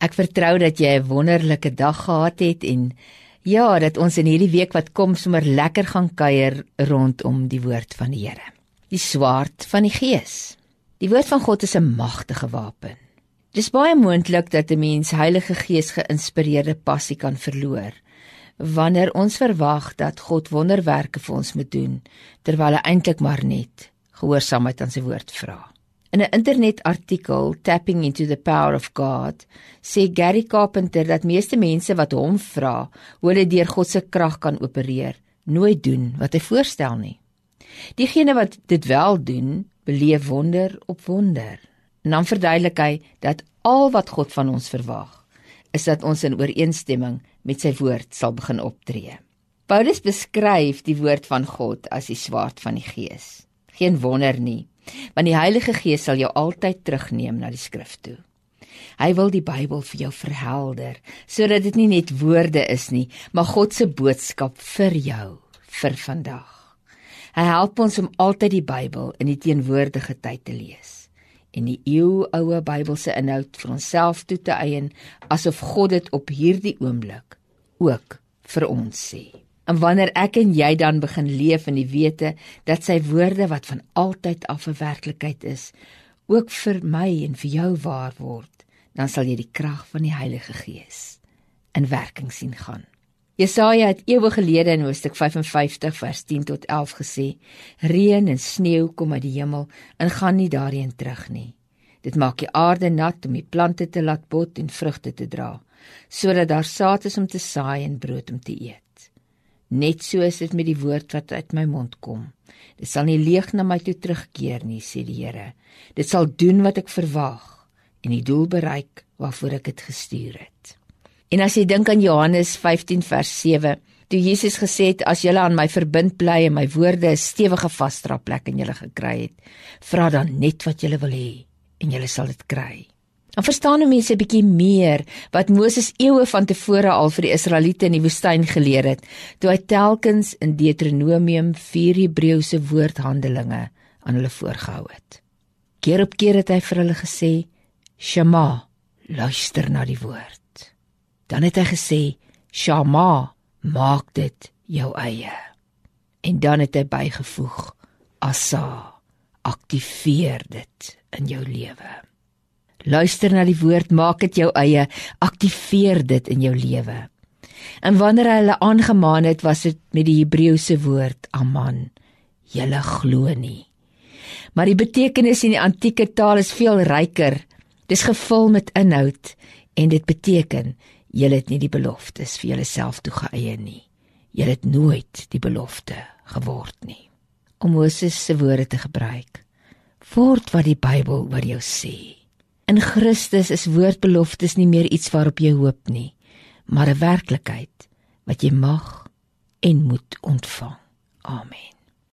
Ek vertrou dat jy 'n wonderlike dag gehad het en ja, dat ons in hierdie week wat kom sommer lekker gaan kuier rondom die woord van die Here. Die swaard van die Gees. Die woord van God is 'n magtige wapen. Dis baie moontlik dat 'n mens Heilige Gees geïnspireerde passie kan verloor wanneer ons verwag dat God wonderwerke vir ons moet doen terwyl hy eintlik maar net gehoorsaamheid aan sy woord vra. In 'n internetartikel Tapping into the Power of God sê Gary Carpenter dat meeste mense wat hom vra hoe hulle deur God se krag kan opereer, nooit doen wat hy voorstel nie. Diegene wat dit wel doen, beleef wonder op wonder. En dan verduidelik hy dat al wat God van ons verwag, is dat ons in ooreenstemming met sy woord sal begin optree. Paulus beskryf die woord van God as die swaard van die gees. Geen wonder nie want die Heilige Gees sal jou altyd terugneem na die skrif toe. Hy wil die Bybel vir jou verhelder sodat dit nie net woorde is nie, maar God se boodskap vir jou vir vandag. Hy help ons om altyd die Bybel in die teenwoordige tyd te lees en die eeuoue Bybelse inhoud vir onsself toe te eien asof God dit op hierdie oomblik ook vir ons sê. En wanneer ek en jy dan begin leef in die wete dat sy woorde wat van altyd af 'n werklikheid is, ook vir my en vir jou waar word, dan sal jy die krag van die Heilige Gees in werking sien gaan. Jesaja het eeue gelede in Hoofstuk 55 vers 10 tot 11 gesê: Reën en sneeu kom uit die hemel en gaan nie daarheen terug nie. Dit maak die aarde nat om die plante te laat bot en vrugte te dra, sodat daar saad is om te saai en brood om te eet. Net so is dit met die woord wat uit my mond kom. Dit sal nie leeg na my toe terugkeer nie, sê die Here. Dit sal doen wat ek verwag en die doel bereik waarvoor ek dit gestuur het. En as jy dink aan Johannes 15 vers 7, toe Jesus gesê het as julle aan my verbind bly en my woorde 'n stewige vasdra plek in julle gekry het, vra dan net wat julle wil hê en julle sal dit kry. Dan verstaan mense 'n bietjie meer wat Moses eeue van tevore al vir die Israeliete in die woestyn geleer het, toe hy telkens in Deuteronomium 4 Hebreëse woordhandelinge aan hulle voorgehou het. Keer op keer het hy vir hulle gesê: "Shema, luister na die woord." Dan het hy gesê: "Shama, maak dit jou eie." En dan het hy bygevoeg: "Asa, aktiveer dit in jou lewe." Luister na die woord, maak dit jou eie, aktiveer dit in jou lewe. En wanneer hy hulle aangemaan het, was dit met die Hebreëse woord aman. Julle glo nie. Maar die betekenis in die antieke taal is veel ryker. Dis gevul met inhoud en dit beteken julle het nie die beloftes vir julleself toegeëien nie. Julle het nooit die belofte geword nie. Om Moses se woorde te gebruik, word wat die Bybel oor jou sê. In Christus is woordbeloftes nie meer iets waarop jy hoop nie, maar 'n werklikheid wat jy mag en moet ontvang. Amen.